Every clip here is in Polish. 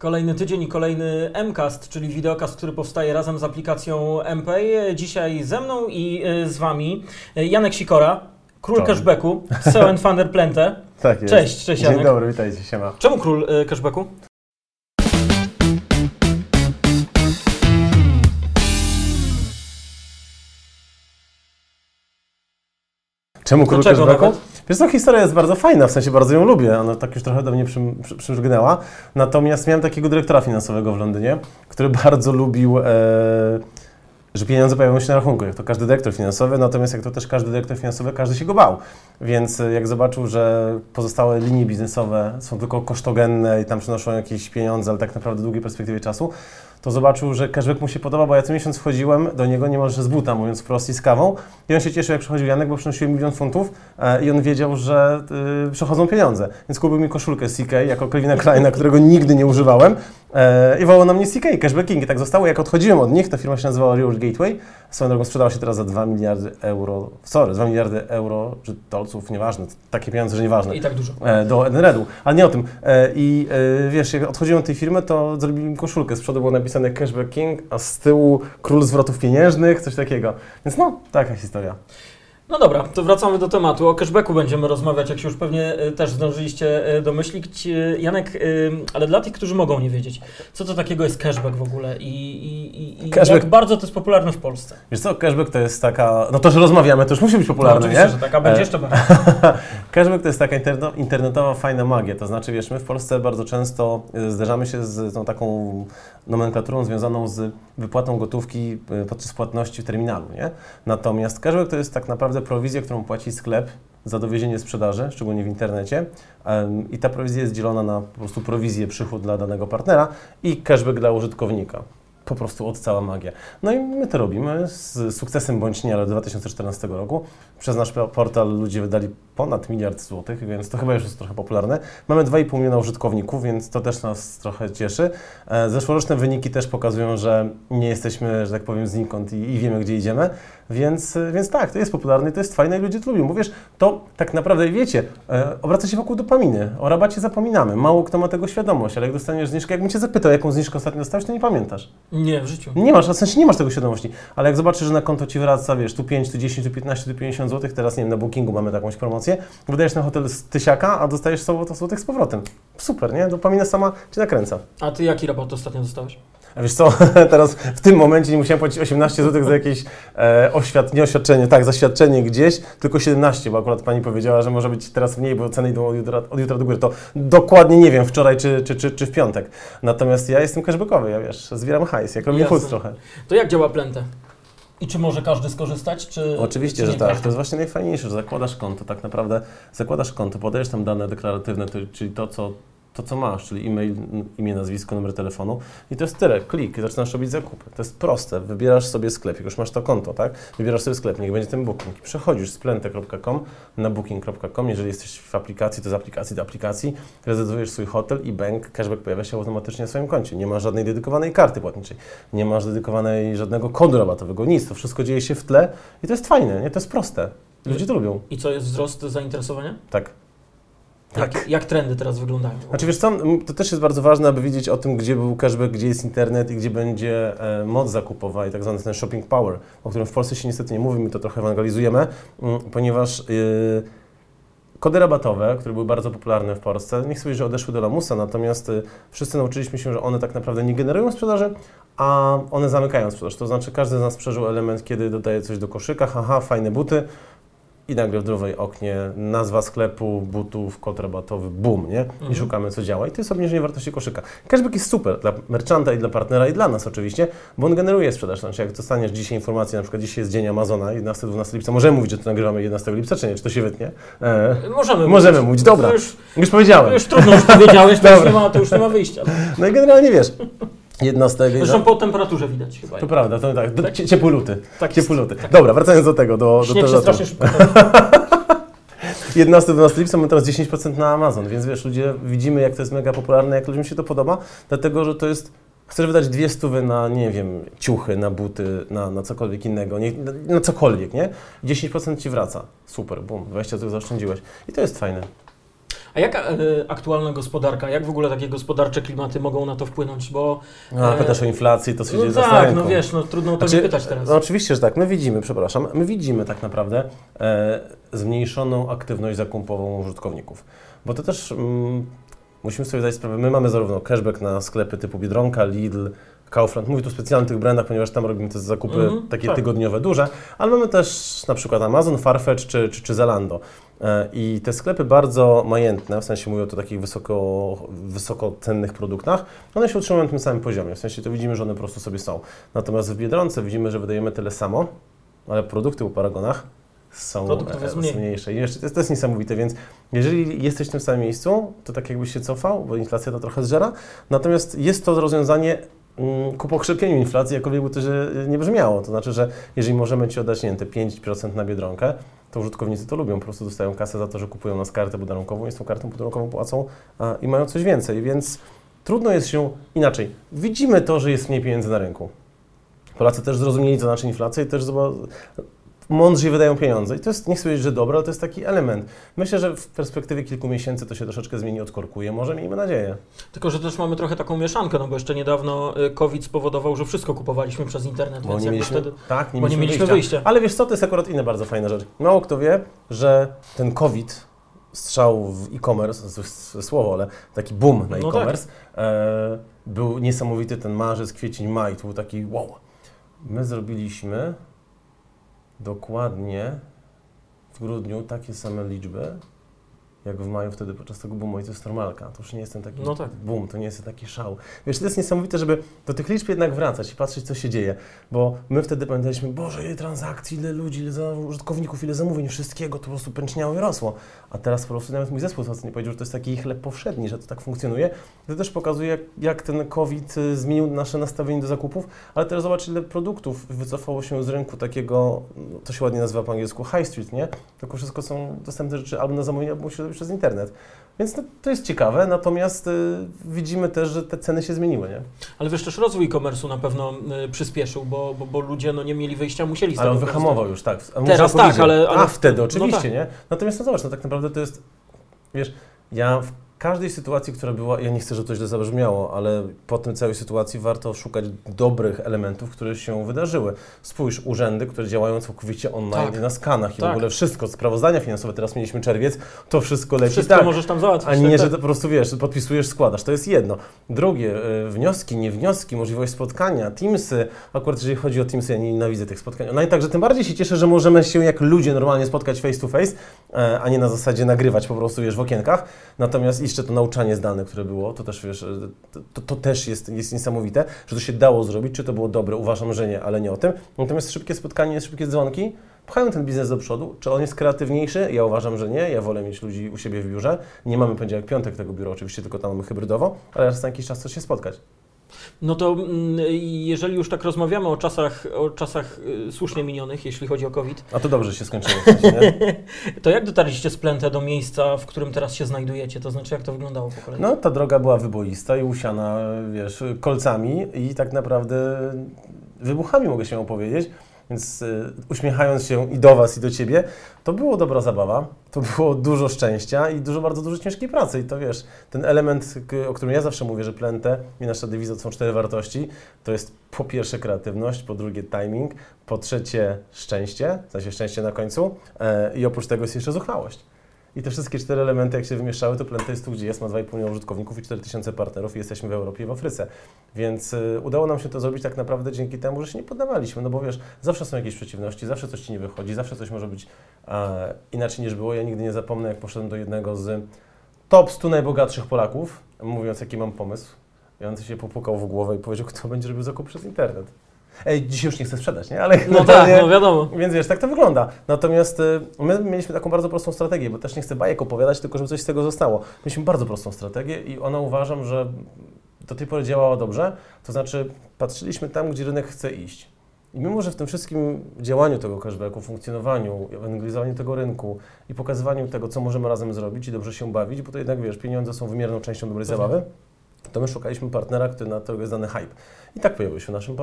Kolejny tydzień i kolejny MCAST, czyli wideokast, który powstaje razem z aplikacją MPay. Dzisiaj ze mną i e, z Wami e, Janek Sikora, król Cześć. cashbacku, SEO and Funder Plente. Tak jest. Cześć, cześć Dzień Janek. dobry, witajcie, siema. Czemu król e, cashbacku? Czemu król Dlaczego cashbacku? nawet? Wiesz co, historia jest bardzo fajna, w sensie bardzo ją lubię, ona tak już trochę do mnie przym. Natomiast miałem takiego dyrektora finansowego w Londynie, który bardzo lubił, e, że pieniądze pojawią się na rachunku, jak to każdy dyrektor finansowy, natomiast jak to też każdy dyrektor finansowy, każdy się go bał. Więc e, jak zobaczył, że pozostałe linie biznesowe są tylko kosztogenne i tam przynoszą jakieś pieniądze, ale tak naprawdę w długiej perspektywie czasu, to zobaczył, że cashback mu się podoba, bo ja co miesiąc wchodziłem do niego niemalże z buta, mówiąc wprost i z kawą. I on się cieszył, jak przychodził Janek, bo przynosiłem milion funtów e, i on wiedział, że y, przychodzą pieniądze. Więc kupił mi koszulkę CK jako Calvina Kleina, którego nigdy nie używałem e, i wołał na mnie CK, cashbacking. I tak zostało. Jak odchodziłem od nich, ta firma się nazywała Reward Gateway. Swoją drogą sprzedała się teraz za 2 miliardy euro, sorry, 2 miliardy euro, czy dolców, nieważne, takie pieniądze, że nieważne I tak dużo. e, do Edenredu, ale nie o tym. E, I e, wiesz, jak odchodziłem od tej firmy, to zrobili mi koszulkę. Z przodu było napisane Cashback King, a z tyłu Król Zwrotów Pieniężnych, coś takiego. Więc no, taka historia. No dobra, to wracamy do tematu. O cashbacku będziemy rozmawiać, jak się już pewnie e, też zdążyliście e, domyślić. E, Janek, e, ale dla tych, którzy mogą nie wiedzieć, co to takiego jest cashback w ogóle i, i, i, jak bardzo to jest popularne w Polsce? Wiesz co, cashback to jest taka, no to, że rozmawiamy, to już musi być popularne, no, oczywiście, nie? że tak, a będzie E, jeszcze bardziej. Cashback to jest taka internetowa fajna magia, to znaczy wiesz, my w Polsce bardzo często y, zderzamy się z tą taką nomenklaturą związaną z wypłatą gotówki y, podczas płatności w terminalu, nie? Natomiast cashback to jest tak naprawdę prowizja, którą płaci sklep za dowiezienie sprzedaży, szczególnie w internecie i ta prowizja jest dzielona na po prostu prowizję, przychód dla danego partnera i cashback dla użytkownika. Po prostu od cała magia. No i my to robimy z sukcesem bądź nie, ale od 2014 roku. Przez nasz po- portal ludzie wydali ponad miliard złotych, więc to chyba już jest trochę popularne. Mamy 2,5 miliona użytkowników, więc to też nas trochę cieszy. E, Zeszłoroczne wyniki też pokazują, że nie jesteśmy, że tak powiem, znikąd i, i wiemy, gdzie idziemy. Więc, więc tak, to jest popularne i to jest fajne i ludzie to lubią. Bo wiesz, to tak naprawdę, wiecie, e, obraca się wokół dopaminy. O rabacie zapominamy. Mało kto ma tego świadomość, ale jak dostaniesz zniżkę, jakbym Cię zapytał, jaką zniżkę ostatnio dostałeś, to nie pamiętasz. Nie, w życiu. Nie masz, w sensie nie masz tego świadomości, ale jak zobaczysz, że na konto Ci wraca, wiesz, tu 5, tu 10, tu 15, tu 50 zł, teraz nie wiem, na Bookingu mamy takąś promocję, wydajesz na hotel z tysiaka, a dostajesz 100 złotych z powrotem. Super, nie? Dopamina sama Cię nakręca. A ty jaki rabat ostatnio dostałeś? A wiesz co, teraz w tym momencie nie musiałem płacić 18 zł za jakieś e, oświad, nie oświadczenie, tak, zaświadczenie gdzieś, tylko 17, bo akurat Pani powiedziała, że może być teraz mniej, bo ceny idą od jutra, od jutra do góry. To dokładnie nie wiem, wczoraj czy, czy, czy, czy w piątek. Natomiast ja jestem cashbackowy, ja wiesz, zbieram hajs, jak robię chód trochę. To jak działa Plente? I czy może każdy skorzystać, czy Oczywiście, czy że tak. każdy? To jest właśnie najfajniejsze, że zakładasz konto, tak naprawdę zakładasz konto, podajesz tam dane deklaratywne, czyli to, co, to, co masz, czyli e-mail, imię, nazwisko, numer telefonu i to jest tyle. Klik, i zaczynasz robić zakupy. To jest proste. Wybierasz sobie sklep, jak już masz to konto, tak? Wybierasz sobie sklep, niech będzie ten booking. Przechodzisz z plente.com na booking.com. Jeżeli jesteś w aplikacji, to z aplikacji do aplikacji rezerwujesz swój hotel i bank cashback pojawia się automatycznie na swoim koncie. Nie ma żadnej dedykowanej karty płatniczej, nie masz dedykowanej żadnego kodu rabatowego, nic. To wszystko dzieje się w tle i to jest fajne, nie? To jest proste. Ludzie to lubią. I co, jest wzrost zainteresowania? Tak. Jak, jak trendy teraz wyglądają? Znaczy wiesz co, to też jest bardzo ważne, aby wiedzieć o tym, gdzie był cashback, gdzie jest internet i gdzie będzie e, moc zakupowa i tak zwany ten shopping power, o którym w Polsce się niestety nie mówi, my to trochę ewangelizujemy, ponieważ y, kody rabatowe, które były bardzo popularne w Polsce, nie chcę powiedzieć, że odeszły do lamusa, natomiast y, wszyscy nauczyliśmy się, że one tak naprawdę nie generują sprzedaży, a one zamykają sprzedaż. To znaczy każdy z nas przeżył element, kiedy dodaje coś do koszyka, haha, fajne buty, i nagle w drugiej oknie nazwa sklepu, butów, kod rabatowy, boom, nie? I Mhm. szukamy, co działa. I to jest obniżenie wartości koszyka. Cashback jest super dla merchanta i dla partnera i dla nas oczywiście, bo on generuje sprzedaż. Znaczy, jak dostaniesz dzisiaj informację, na przykład dzisiaj jest dzień Amazona, 11-12 lipca, możemy mówić, że to nagrywamy 11 lipca, czy nie? Czy to się wytnie? E, Możemy możemy mówić, dobra. To już, już to powiedziałem. już trudno, już powiedziałeś, to już, Dobra. nie ma, to już nie ma wyjścia. No i generalnie wiesz, 11 Zresztą po temperaturze widać chyba. To prawda, to tak, do, luty. Tak ciepły luty. Dobra, wracając do tego, do, do tematu. strasznie szybko. 11-12 lipca mamy teraz 10% na Amazon, więc wiesz, ludzie widzimy, jak to jest mega popularne, jak ludziom się to podoba, dlatego że to jest. Chcesz wydać dwie stówy na, nie wiem, ciuchy, na buty, na, na cokolwiek innego, nie, na, na cokolwiek, nie? 10% ci wraca. Super, bum, 20 zł zaoszczędziłeś. I to jest fajne. A jaka e, aktualna gospodarka, jak w ogóle takie gospodarcze klimaty mogą na to wpłynąć? Bo A, E, pytasz o inflację, to się dzieje no za tak, no wiesz, no trudno o to Znaczy, pytać teraz. No oczywiście, że tak. My widzimy, przepraszam, my widzimy tak naprawdę e, zmniejszoną aktywność zakupową użytkowników. Bo to też mm, musimy sobie zdać sprawę, my mamy zarówno cashback na sklepy typu Biedronka, Lidl, Kaufland, mówię tu o specjalnych tych brandach, ponieważ tam robimy te zakupy Mhm, takie tak. tygodniowe, duże, ale mamy też na przykład Amazon, Farfetch czy, czy, czy Zalando. E, I te sklepy bardzo majętne, w sensie mówię o takich wysoko, wysokocennych produktach, one się utrzymują na tym samym poziomie, w sensie to widzimy, że one po prostu sobie są. Natomiast w Biedronce widzimy, że wydajemy tyle samo, ale produkty po paragonach są mniejsze. I jeszcze to jest, to jest niesamowite, więc jeżeli jesteś w tym samym miejscu, to tak jakbyś się cofał, bo inflacja to trochę zżera, natomiast jest to rozwiązanie mm, ku pokrzepieniu inflacji, jakkolwiek by to że nie brzmiało. To znaczy, że jeżeli możemy Ci oddać, nie wiem, te 5% na Biedronkę, to użytkownicy to lubią, po prostu dostają kasę za to, że kupują nas kartę podarunkową i z tą kartą podarunkową płacą a, i mają coś więcej, więc trudno jest się inaczej. Widzimy to, że jest mniej pieniędzy na rynku. Polacy też zrozumieli, co znaczy inflacja i też mądrzej wydają pieniądze. I to jest, nie chcę powiedzieć, że dobre, ale to jest taki element. Myślę, że w perspektywie kilku miesięcy to się troszeczkę zmieni, odkorkuje. Może miejmy nadzieję. Tylko, że też mamy trochę taką mieszankę, no bo jeszcze niedawno y, COVID spowodował, że wszystko kupowaliśmy przez internet, Bo więc nie mieliśmy, wtedy... tak, nie bo nie mieliśmy, mieliśmy wyjścia. wyjścia. Ale wiesz co, to jest akurat inna bardzo fajna rzecz. Mało kto wie, że ten COVID, strzał w e-commerce, słowo, ale taki boom na No e-commerce, e, był niesamowity ten marzec, kwiecień, maj, to był taki wow. My zrobiliśmy dokładnie w grudniu takie same liczby, jak w maju wtedy podczas tego boomu i to jest normalka. To już nie jest ten taki No tak. boom, to nie jest taki szał. Wiesz, to jest niesamowite, żeby do tych liczb jednak wracać i patrzeć, co się dzieje, bo my wtedy pamiętaliśmy, Boże, ile transakcji, ile ludzi, ile użytkowników, ile zamówień, wszystkiego, to po prostu pęczniało i rosło. A teraz po prostu nawet mój zespół nie powiedział, że to jest taki chleb powszedni, że to tak funkcjonuje. To też pokazuje, jak, ten COVID y, zmienił nasze nastawienie do zakupów, ale też zobacz, ile produktów wycofało się z rynku takiego, to się ładnie nazywa po angielsku high street, nie? Tylko wszystko są dostępne rzeczy albo na zamówienie, albo robić przez internet. Więc no, to jest ciekawe, natomiast y, widzimy też, że te ceny się zmieniły, nie? Ale wiesz, też rozwój e-commerce'u na pewno y, przyspieszył, bo, bo, bo ludzie no, nie mieli wyjścia, musieli Ale on wyhamował już, tak. Teraz tak, ale- ale- A, wtedy no oczywiście, tak. nie? Natomiast no zobacz, no tak naprawdę to jest, wiesz, ja w każdej sytuacji, która była, ja nie chcę, żeby to źle zabrzmiało, ale po tym całej sytuacji warto szukać dobrych elementów, które się wydarzyły. Spójrz, urzędy, które działają całkowicie online Tak. na skanach i Tak. w ogóle wszystko, sprawozdania finansowe, teraz mieliśmy czerwiec, to wszystko leci Wszystko tak. możesz tam załatwić. A nie, tak, że tak. to po prostu wiesz, podpisujesz, składasz. To jest jedno. Drugie, y, wnioski, nie wnioski, możliwość spotkania, Teamsy. Akurat jeżeli chodzi o Teamsy, ja nie nienawidzę tych spotkań. No i także tym bardziej się cieszę, że możemy się jak ludzie normalnie spotkać face to face, e, a nie na zasadzie nagrywać po prostu wiesz w okienkach. Natomiast jeszcze to nauczanie zdalne, które było, to też wiesz, to, to też jest, jest niesamowite, że to się dało zrobić. Czy to było dobre? Uważam, że nie, ale nie o tym. Natomiast szybkie spotkanie, szybkie dzwonki pchają ten biznes do przodu. Czy on jest kreatywniejszy? Ja uważam, że nie. Ja wolę mieć ludzi u siebie w biurze. Nie mamy poniedziałek, piątek tego biura, oczywiście tylko tam mamy hybrydowo, ale raz na jakiś czas coś się spotkać. No to mm, jeżeli już tak rozmawiamy o czasach, o czasach y, słusznie minionych, jeśli chodzi o COVID, A to dobrze się skończyło. W sensie, nie? to jak dotarliście z Plentę do miejsca, w którym teraz się znajdujecie? To znaczy, jak to wyglądało po kolei? No, ta droga była wyboista i usiana, wiesz, kolcami i tak naprawdę wybuchami, mogę się opowiedzieć. Więc y, uśmiechając się i do Was, i do Ciebie, to było dobra zabawa, to było dużo szczęścia i dużo, bardzo dużo ciężkiej pracy. I to wiesz, ten element, o którym ja zawsze mówię, że Plentę i nasza dewiza to są cztery wartości, to jest po pierwsze kreatywność, po drugie timing, po trzecie szczęście, w sensie szczęście na końcu e, i oprócz tego jest jeszcze zuchwałość. I te wszystkie cztery elementy, jak się wymieszały, to Plenta jest tu, gdzie jest, ma 2,5 miliona użytkowników i 4000 partnerów i jesteśmy w Europie i w Afryce. Więc y, udało nam się to zrobić tak naprawdę dzięki temu, że się nie poddawaliśmy, no bo wiesz, zawsze są jakieś przeciwności, zawsze coś Ci nie wychodzi, zawsze coś może być e, inaczej niż było. Ja nigdy nie zapomnę, jak poszedłem do jednego z top 100 najbogatszych Polaków, mówiąc, jaki mam pomysł. I on się popukał w głowę i powiedział, kto będzie robił zakup przez internet. Ej, dzisiaj już nie chcę sprzedać, nie? Ale No tak, no wiadomo. więc wiesz, tak to wygląda. Natomiast y, my mieliśmy taką bardzo prostą strategię, bo też nie chcę bajek opowiadać, tylko żeby coś z tego zostało. Mieliśmy bardzo prostą strategię i ona uważam, że do tej pory działała dobrze. To znaczy patrzyliśmy tam, gdzie rynek chce iść. I mimo, że w tym wszystkim działaniu tego cashbacku, funkcjonowaniu, ewangelizowaniu tego rynku i pokazywaniu tego, co możemy razem zrobić i dobrze się bawić, bo to jednak, wiesz, pieniądze są wymierną częścią dobrej Pewnie. zabawy, to my szukaliśmy partnera, który na to jest dany hype. I tak pojawił się w naszym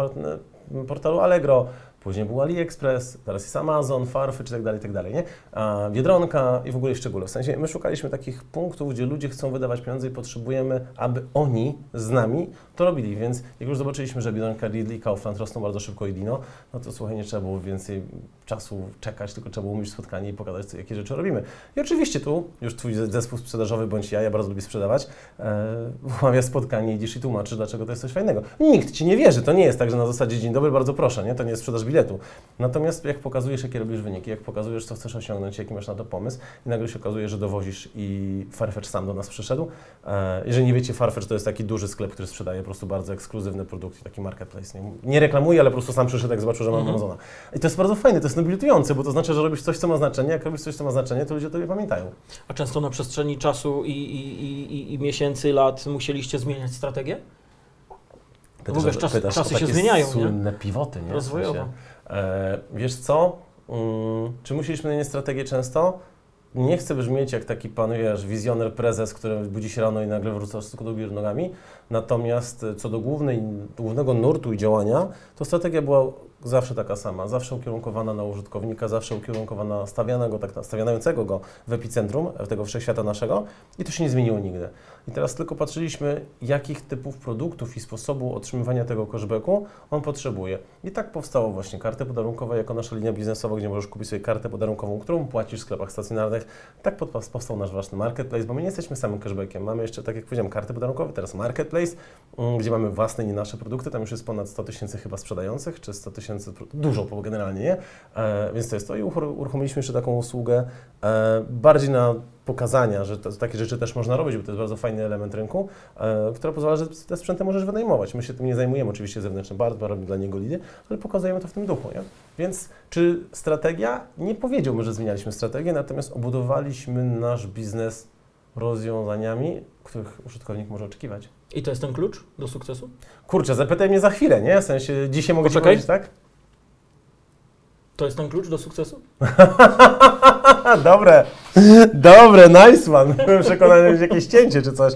portalu Allegro. Później był AliExpress, teraz jest Amazon, Farfetch i tak dalej, i tak nie? A Biedronka i w ogóle szczególe. W sensie my szukaliśmy takich punktów, gdzie ludzie chcą wydawać pieniądze i potrzebujemy, aby oni z nami to robili. Więc jak już zobaczyliśmy, że Biedronka, Lidl i Kaufland rosną bardzo szybko i Dino, no to słuchaj, nie trzeba było więcej czasu czekać, tylko trzeba było umieścić spotkanie i pokazać, co, jakie rzeczy robimy. I oczywiście tu już Twój zespół sprzedażowy bądź ja, ja bardzo lubię sprzedawać, e, umawia spotkanie, idziesz i tłumaczysz, dlaczego to jest coś fajnego. Nikt Ci nie wierzy, to nie jest tak, że na zasadzie dzień dobry, bardzo proszę, nie? to nie jest sprzedaż biletu. Natomiast jak pokazujesz, jakie robisz wyniki, jak pokazujesz, co chcesz osiągnąć, jaki masz na to pomysł i nagle się okazuje, że dowozisz i Farfetch sam do nas przyszedł. E, jeżeli nie wiecie, Farfetch to jest taki duży sklep, który sprzedaje po prostu bardzo ekskluzywne produkty, taki marketplace. Nie, nie reklamuje, ale po prostu sam przyszedł, jak zobaczył, że mam Mhm. Amazona. I to jest bardzo fajne, to jest nobilitujące, bo to znaczy, że robisz coś, co ma znaczenie. Jak robisz coś, co ma znaczenie, to ludzie o tobie pamiętają. A często na przestrzeni czasu i, i, i, i, i miesięcy, lat musieliście zmieniać strategię? Bo wiesz, czas- pytasz czasy się zmieniają, nie? słynne pivoty, nie? W Rozwojowo. e, wiesz co? Mm, czy musieliśmy zmieniać strategię często? Nie chcę brzmieć jak taki pan, wiesz, wizjoner, prezes, który budzi się rano i nagle wróca z do góry nogami. Natomiast e, co do głównej, głównego nurtu i działania, to strategia była zawsze taka sama. Zawsze ukierunkowana na użytkownika, zawsze ukierunkowana stawianego, tak, stawiającego go w epicentrum tego wszechświata naszego i to się nie zmieniło nigdy. I teraz tylko patrzyliśmy, jakich typów produktów i sposobu otrzymywania tego cashbacku on potrzebuje. I tak powstało właśnie karty podarunkowe jako nasza linia biznesowa, gdzie możesz kupić sobie kartę podarunkową, którą płacisz w sklepach stacjonarnych. Tak powstał nasz własny marketplace, bo my nie jesteśmy samym cashbackiem. Mamy jeszcze, tak jak powiedziałem, karty podarunkowe, teraz marketplace, mm, gdzie mamy własne i nasze produkty. Tam już jest ponad 100 tysięcy chyba sprzedających, czy 100 tysięcy, dużo generalnie, nie? E, więc to jest to. I uruch- uruchomiliśmy jeszcze taką usługę e, bardziej na pokazania, że to, takie rzeczy też można robić, bo to jest bardzo fajny element rynku, e, która pozwala, że te sprzęty możesz wynajmować. My się tym nie zajmujemy oczywiście zewnętrznie, bardzo robimy dla niego lidy, ale pokazujemy to w tym duchu. Nie? Więc czy strategia? Nie powiedziałbym, że zmienialiśmy strategię, natomiast obudowaliśmy nasz biznes rozwiązaniami, których użytkownik może oczekiwać. I to jest ten klucz do sukcesu? Kurczę, zapytaj mnie za chwilę, nie? W sensie dzisiaj mogę Ci Poczekaj. powiedzieć, tak? To jest ten klucz do sukcesu? dobre, dobre, nice one. Byłem przekonany, że jakieś cięcie czy coś.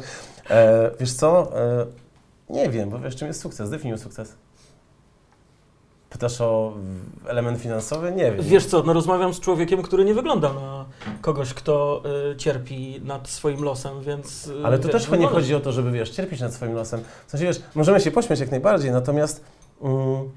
E, wiesz co? E, nie wiem, bo wiesz, czym jest sukces? Zdefiniuj sukces. Pytasz o element finansowy? Nie wiem. Wiesz co, no rozmawiam z człowiekiem, który nie wygląda na kogoś, kto y, cierpi nad swoim losem, więc... y, Ale to wiesz, też chyba nie chodzi o to, żeby wiesz, cierpieć nad swoim losem. W sensie wiesz, możemy się pośmiać jak najbardziej, natomiast mm,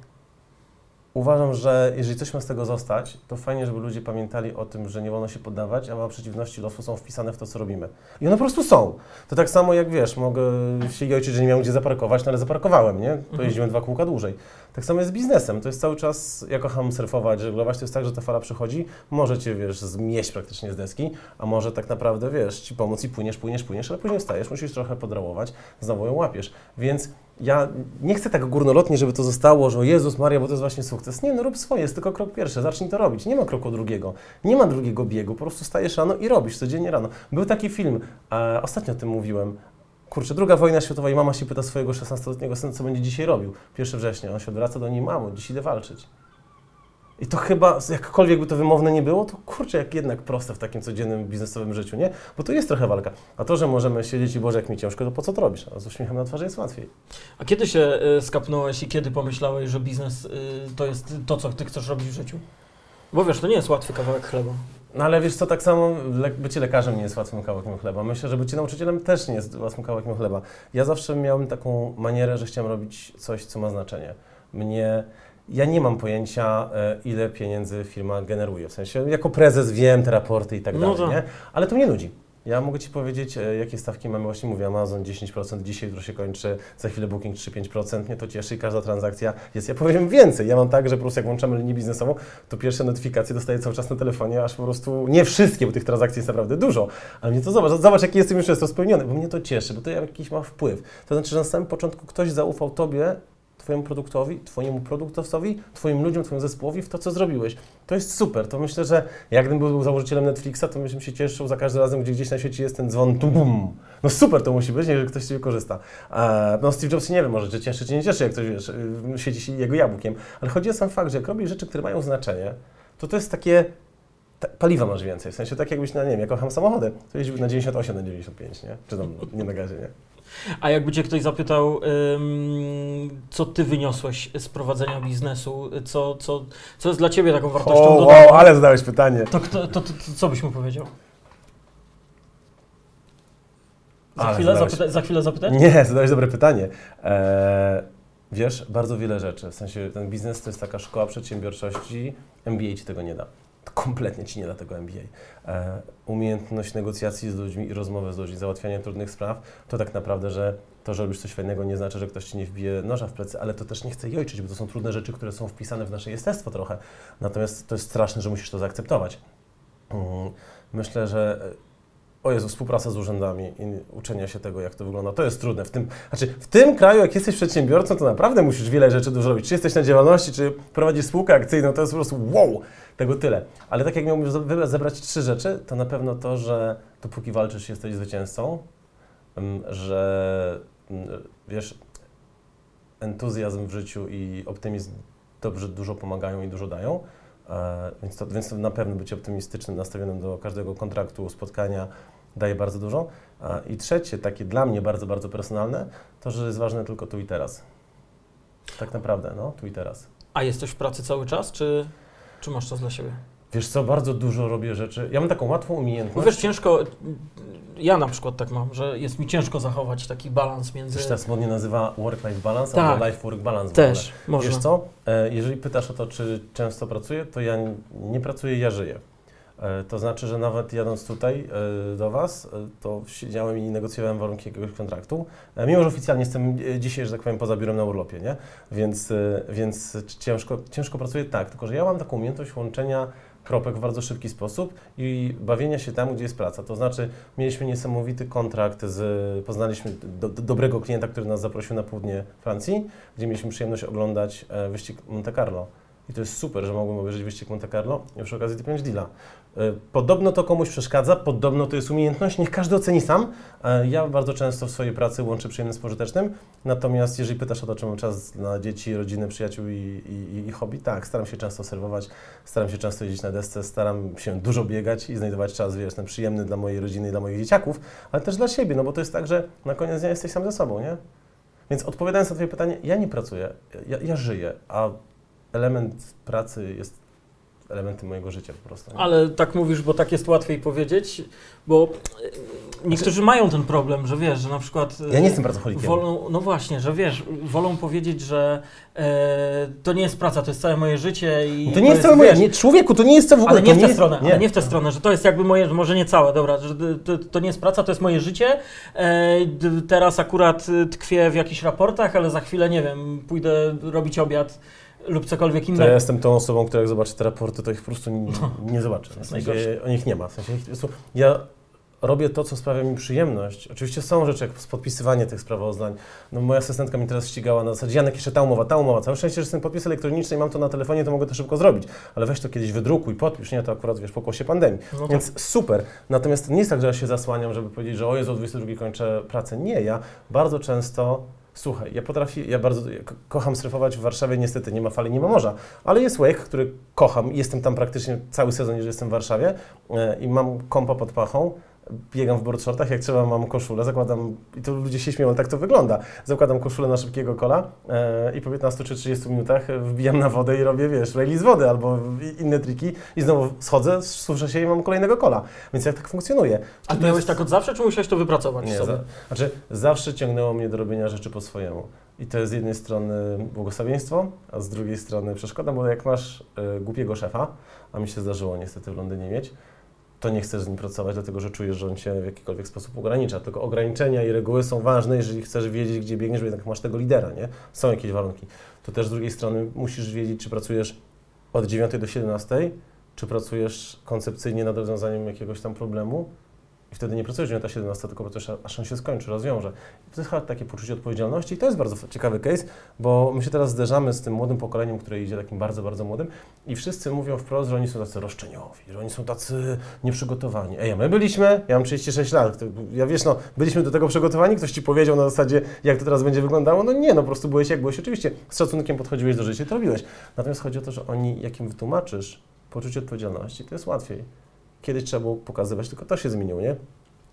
uważam, że jeżeli coś ma z tego zostać, to fajnie, żeby ludzie pamiętali o tym, że nie wolno się poddawać, a przeciwności losu są wpisane w to, co robimy. I one po prostu są. To tak samo jak wiesz, mogę się ojczyć, że nie miałem gdzie zaparkować, no ale zaparkowałem, nie? Pojeździłem dwa kółka dłużej. Tak samo jest z biznesem. To jest cały czas, ja kocham surfować, żeglować, to jest tak, że ta fala przychodzi, może cię, wiesz, zmieść praktycznie z deski, a może tak naprawdę, wiesz, ci pomóc i płyniesz, płyniesz, płyniesz, ale później wstajesz, musisz trochę podrałować, znowu ją łapiesz. Więc ja nie chcę tak górnolotnie, żeby to zostało, że Jezus Maria, bo to jest właśnie sukces. Nie, no rób swoje, jest tylko krok pierwszy, zacznij to robić. Nie ma kroku drugiego, nie ma drugiego biegu, po prostu stajesz rano i robisz codziennie rano. Był taki film, e, ostatnio o tym mówiłem, Kurczę, druga wojna światowa i mama się pyta swojego 16-letniego syna, co będzie dzisiaj robił. 1 września, on się odwraca do niej, mamo, dziś idę walczyć. I to chyba, jakkolwiek by to wymowne nie było, to kurczę, jak jednak proste w takim codziennym biznesowym życiu, nie? Bo to jest trochę walka. A to, że możemy siedzieć i Boże, jak mi ciężko, to po co to robisz? A z uśmiechem na twarzy jest łatwiej. A kiedy się y, skapnąłeś i kiedy pomyślałeś, że biznes y, to jest to, co ty chcesz robić w życiu? Bo wiesz, to nie jest łatwy kawałek chleba. No ale wiesz co, tak samo le- bycie lekarzem nie jest łatwym kawałkiem chleba. Myślę, że bycie nauczycielem też nie jest łatwym kawałkiem chleba. Ja zawsze miałem taką manierę, że chciałem robić coś, co ma znaczenie. Mnie... Ja nie mam pojęcia, e, ile pieniędzy firma generuje. W sensie, jako prezes wiem te raporty i tak No dalej, tak. nie? Ale to mnie nudzi. Ja mogę Ci powiedzieć, e, jakie stawki mamy. Właśnie mówię, Amazon 10%, dzisiaj jutro się kończy, za chwilę Booking 3-5%. Mnie to cieszy i każda transakcja jest. Ja powiem więcej. Ja mam tak, że po prostu jak włączamy linię biznesową, to pierwsze notyfikacje dostaję cały czas na telefonie, aż po prostu, nie wszystkie, bo tych transakcji jest naprawdę dużo, ale mnie to zobacz, zobacz jaki jestem już często spełniony, bo mnie to cieszy, bo to jakiś ma wpływ. To znaczy, że na samym początku ktoś zaufał Tobie, Twojemu produktowi, Twojemu produktowcowi, Twoim ludziom, Twojemu zespołowi w to, co zrobiłeś. To jest super. To myślę, że jakbym był założycielem Netflixa, to bym się cieszył za każdym razem, gdzie gdzieś na świecie jest ten dzwon, tu bum. No super to musi być, jeżeli ktoś z Ciebie korzysta. No Steve Jobs nie wiem, może czy cieszy, czy nie cieszy, jak ktoś, wiesz, y, siedzi się jego jabłkiem. Ale chodzi o sam fakt, że jak robisz rzeczy, które mają znaczenie, to to jest takie... ta- Paliwa masz więcej, w sensie tak jakbyś, na, nie wiem, ja kocham samochody, to jeździł na 98, na 95, nie? Czy tam nie na gazie, nie? A jakby cię ktoś zapytał, co ty wyniosłeś z prowadzenia biznesu, co, co, co jest dla ciebie taką wartością O, dodaną, wow, ale zadałeś pytanie. to, to, to, to co byś mu powiedział? Za, Ale chwilę, zapyta, za chwilę zapytać? Nie, zadałeś dobre pytanie. Eee, wiesz, bardzo wiele rzeczy. W sensie ten biznes to jest taka szkoła przedsiębiorczości. MBA ci tego nie da. Kompletnie ci nie da tego MBA. Eee, umiejętność negocjacji z ludźmi i rozmowy z ludźmi, załatwiania trudnych spraw, to tak naprawdę, że to, że robisz coś fajnego, nie znaczy, że ktoś ci nie wbije noża w plecy, ale to też nie chce jojczyć, bo to są trudne rzeczy, które są wpisane w nasze jestestwo trochę. Natomiast to jest straszne, że musisz to zaakceptować. Mm, Myślę, że o Jezu, współpraca z urzędami i uczenia się tego, jak to wygląda, to jest trudne. W tym, znaczy, w tym kraju, jak jesteś przedsiębiorcą, to naprawdę musisz wiele rzeczy dużo robić. Czy jesteś na działalności, czy prowadzisz spółkę akcyjną, to jest po prostu wow, tego tyle. Ale tak jak miałbym ze- zebrać trzy rzeczy, to na pewno to, że dopóki walczysz, jesteś zwycięzcą, ym, że ym, wiesz, entuzjazm w życiu i optymizm dobrze dużo pomagają i dużo dają. E, Więc to, więc to na pewno być optymistycznym, nastawionym do każdego kontraktu, spotkania daje bardzo dużo. I trzecie, takie dla mnie bardzo, bardzo personalne, to, że jest ważne tylko tu i teraz. Tak naprawdę, no, tu i teraz. A jesteś w pracy cały czas, czy, czy masz czas dla siebie? Wiesz co, bardzo dużo robię rzeczy. Ja mam taką łatwą umiejętność. wiesz, ciężko, ja na przykład tak mam, że jest mi ciężko zachować taki balans między... Wiesz, teraz modnie nazywa work-life balance Tak. albo life-work balance. Też, można. Wiesz co, e, jeżeli pytasz o to, czy często pracuję, to ja nie pracuję, ja żyję. E, To znaczy, że nawet jadąc tutaj e, do Was, e, to siedziałem i negocjowałem warunki jakiegoś kontraktu, mimo że oficjalnie jestem dzisiaj, że tak powiem, poza biurem na urlopie, nie? Więc, więc ciężko, ciężko pracuję tak, tylko że ja mam taką umiejętność łączenia kropek w bardzo szybki sposób i bawienia się tam, gdzie jest praca. To znaczy, mieliśmy niesamowity kontrakt z, poznaliśmy do, do, dobrego klienta, który nas zaprosił na południe Francji, gdzie mieliśmy przyjemność oglądać wyścig Monte Carlo. I to jest super, że mogłem obejrzeć wyścig Monte Carlo i przy okazji T5 Deala. E, Podobno to komuś przeszkadza, podobno to jest umiejętność, niech każdy oceni sam. E, Ja bardzo często w swojej pracy łączę przyjemne z pożytecznym, natomiast jeżeli pytasz o to, czy mam czas na dzieci, rodzinę, przyjaciół i, i, i hobby, tak, staram się często serwować, staram się często jeździć na desce, staram się dużo biegać i znajdować czas, wiesz, ten przyjemny dla mojej rodziny i dla moich dzieciaków, ale też dla siebie, no bo to jest tak, że na koniec dnia jesteś sam ze sobą, nie? Więc odpowiadając na Twoje pytanie, ja nie pracuję, ja, ja żyję, a element pracy jest elementem mojego życia po prostu. nie? Ale tak mówisz, bo tak jest łatwiej powiedzieć, bo e, niektórzy mają ten problem, że wiesz, że na przykład... e, Ja nie jestem pracocholikiem. Wolą, no właśnie, że wiesz, wolą powiedzieć, że e, to nie jest praca, to jest całe moje życie i... to nie jest całe moje, nie, człowieku, to nie jest całe w ogóle. Ale nie to w tę stronę, nie. ale nie w tę stronę, że to jest jakby moje, może nie całe, dobra, że to, to nie jest praca, to jest moje życie. E, teraz akurat y, tkwię w jakichś raportach, ale za chwilę, nie wiem, pójdę robić obiad lub cokolwiek To innego. ja jestem tą osobą, która jak zobaczy te raporty, to ich po prostu nie, nie zobaczy. W sensie, o nich nie ma. W sensie, ja robię to, co sprawia mi przyjemność. Oczywiście są rzeczy, jak podpisywanie tych sprawozdań. No, moja asystentka mi teraz ścigała na zasadzie, Janek, jeszcze ta umowa, ta umowa. Całe szczęście, że ten podpis elektroniczny i mam to na telefonie, to mogę to szybko zrobić. Ale weź to kiedyś wydrukuj, podpisz, nie? To akurat, wiesz, po kłosie pandemii. No tak. Więc super. Natomiast to nie jest tak, że ja się zasłaniam, żeby powiedzieć, że o Jezu, o 22 kończę pracę. Nie, ja bardzo często, słuchaj, ja potrafię, ja bardzo kocham surfować w Warszawie, niestety nie ma fali, nie ma morza, ale jest wake, który kocham jestem tam praktycznie cały sezon, jeżeli jestem w Warszawie e, i mam kompa pod pachą, biegam w board shortach, jak trzeba mam koszulę, zakładam, i to ludzie się śmieją, ale tak to wygląda, zakładam koszulę na szybkiego kola e, i po 15 czy 30 minutach wbijam na wodę i robię, wiesz, rally z wody albo inne triki i znowu schodzę, suszę się i mam kolejnego kola. Więc jak tak funkcjonuje? A ty miałeś jest- tak od zawsze, czy musiałeś to wypracować nie, sobie? za, znaczy zawsze ciągnęło mnie do robienia rzeczy po swojemu. I to jest z jednej strony błogosławieństwo, a z drugiej strony przeszkoda, bo jak masz y, głupiego szefa, a mi się zdarzyło niestety w Londynie mieć, to nie chcesz z nim pracować, dlatego że czujesz, że on cię w jakikolwiek sposób ogranicza. Tylko ograniczenia i reguły są ważne, jeżeli chcesz wiedzieć, gdzie biegniesz, bo jednak masz tego lidera, nie? Są jakieś warunki. To też z drugiej strony musisz wiedzieć, czy pracujesz od 9 do 17, czy pracujesz koncepcyjnie nad rozwiązaniem jakiegoś tam problemu, i wtedy nie pracujesz 9-17, tylko pracujesz aż on się skończy, rozwiąże. I to jest takie poczucie odpowiedzialności i to jest bardzo ciekawy case, bo my się teraz zderzamy z tym młodym pokoleniem, które idzie takim bardzo, bardzo młodym i wszyscy mówią wprost, że oni są tacy roszczeniowi, że oni są tacy nieprzygotowani. Ej, a my byliśmy, ja mam 36 lat, ja wiesz, no, byliśmy do tego przygotowani, ktoś Ci powiedział na zasadzie, jak to teraz będzie wyglądało, no nie, no po prostu byłeś jak byłeś, oczywiście z szacunkiem podchodziłeś do życia i to robiłeś. Natomiast chodzi o to, że oni, jak im wytłumaczysz poczucie odpowiedzialności, to jest łatwiej. Kiedyś trzeba było pokazywać, tylko to się zmieniło, nie?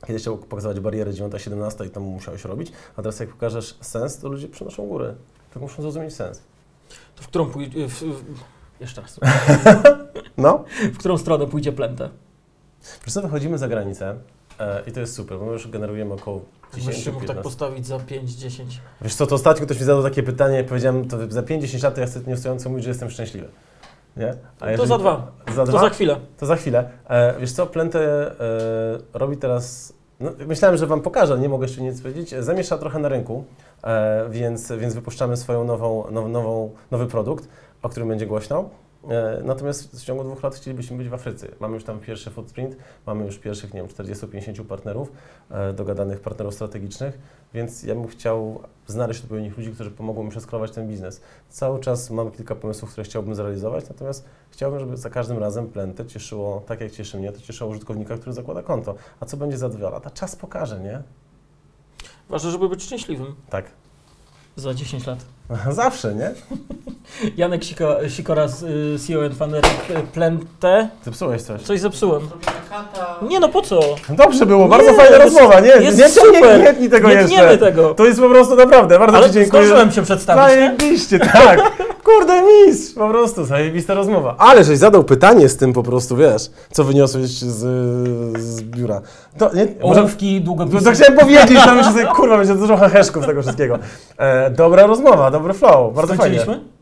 Kiedyś chciał pokazywać barierę 9-17 i tam musiałeś robić, a teraz jak pokażesz sens, to ludzie przenoszą górę. Tak muszą zrozumieć sens. To w którą pójdzie... W, w, jeszcze raz. No. W którą stronę pójdzie plentę? Wiesz co, wychodzimy za granicę e, i to jest super, bo my już generujemy około 10 Byś mógł tak 15. postawić za 5-10. Wiesz co, to ostatnio ktoś mi zadał takie pytanie i powiedziałem, to za 5-10 lat to ja chcę nieustająco mówić, że jestem szczęśliwy. Nie? A To jeżeli- za dwa. Za To dwa? za chwilę. To za chwilę. E, wiesz co, Plentę e, robi teraz. No, myślałem, że Wam pokażę, nie mogę jeszcze nic powiedzieć. E, Zamiesza trochę na rynku, e, więc, więc wypuszczamy swoją nową, now, nową, nowy produkt, o którym będzie głośno. E, natomiast w ciągu dwóch lat chcielibyśmy być w Afryce. Mamy już tam pierwszy footprint, mamy już pierwszych, nie wiem, 40-50 partnerów, e, dogadanych partnerów strategicznych, więc ja bym chciał znaleźć odpowiednich ludzi, którzy pomogą mi przeskalować ten biznes. Cały czas mam kilka pomysłów, które chciałbym zrealizować, natomiast chciałbym, żeby za każdym razem Plentę cieszyło, tak jak cieszy mnie, to cieszyło użytkownika, który zakłada konto. A co będzie za dwa lata? Czas pokaże, nie? Ważne, żeby być szczęśliwym Tak. Za 10 lat. Zawsze, nie? Janek Siko, Sikora z y, CEO and Founder y, Plentę. Zepsułeś coś. Coś zepsułem. Nie no, po co? Dobrze było, bardzo Nie, fajna jest- rozmowa, nie? jest nie, super. nie, nie tnij tego nie jeszcze. tniemy tego. To jest po prostu naprawdę, bardzo Ale Ci dziękuję. zdążyłem się przedstawić, nie? Zajebiście, tak. Kurde, mistrz, po prostu, zajebista rozmowa. Ale żeś zadał pytanie z tym po prostu, wiesz, co wyniosłeś z, z biura. To, nie, może, Ołówki, długopisy. to chciałem powiedzieć, tam jeszcze sobie, kurwa, będzie dużo heheszków z tego wszystkiego. E, dobra rozmowa, dobry flow, bardzo fajnie. Skończyliśmy?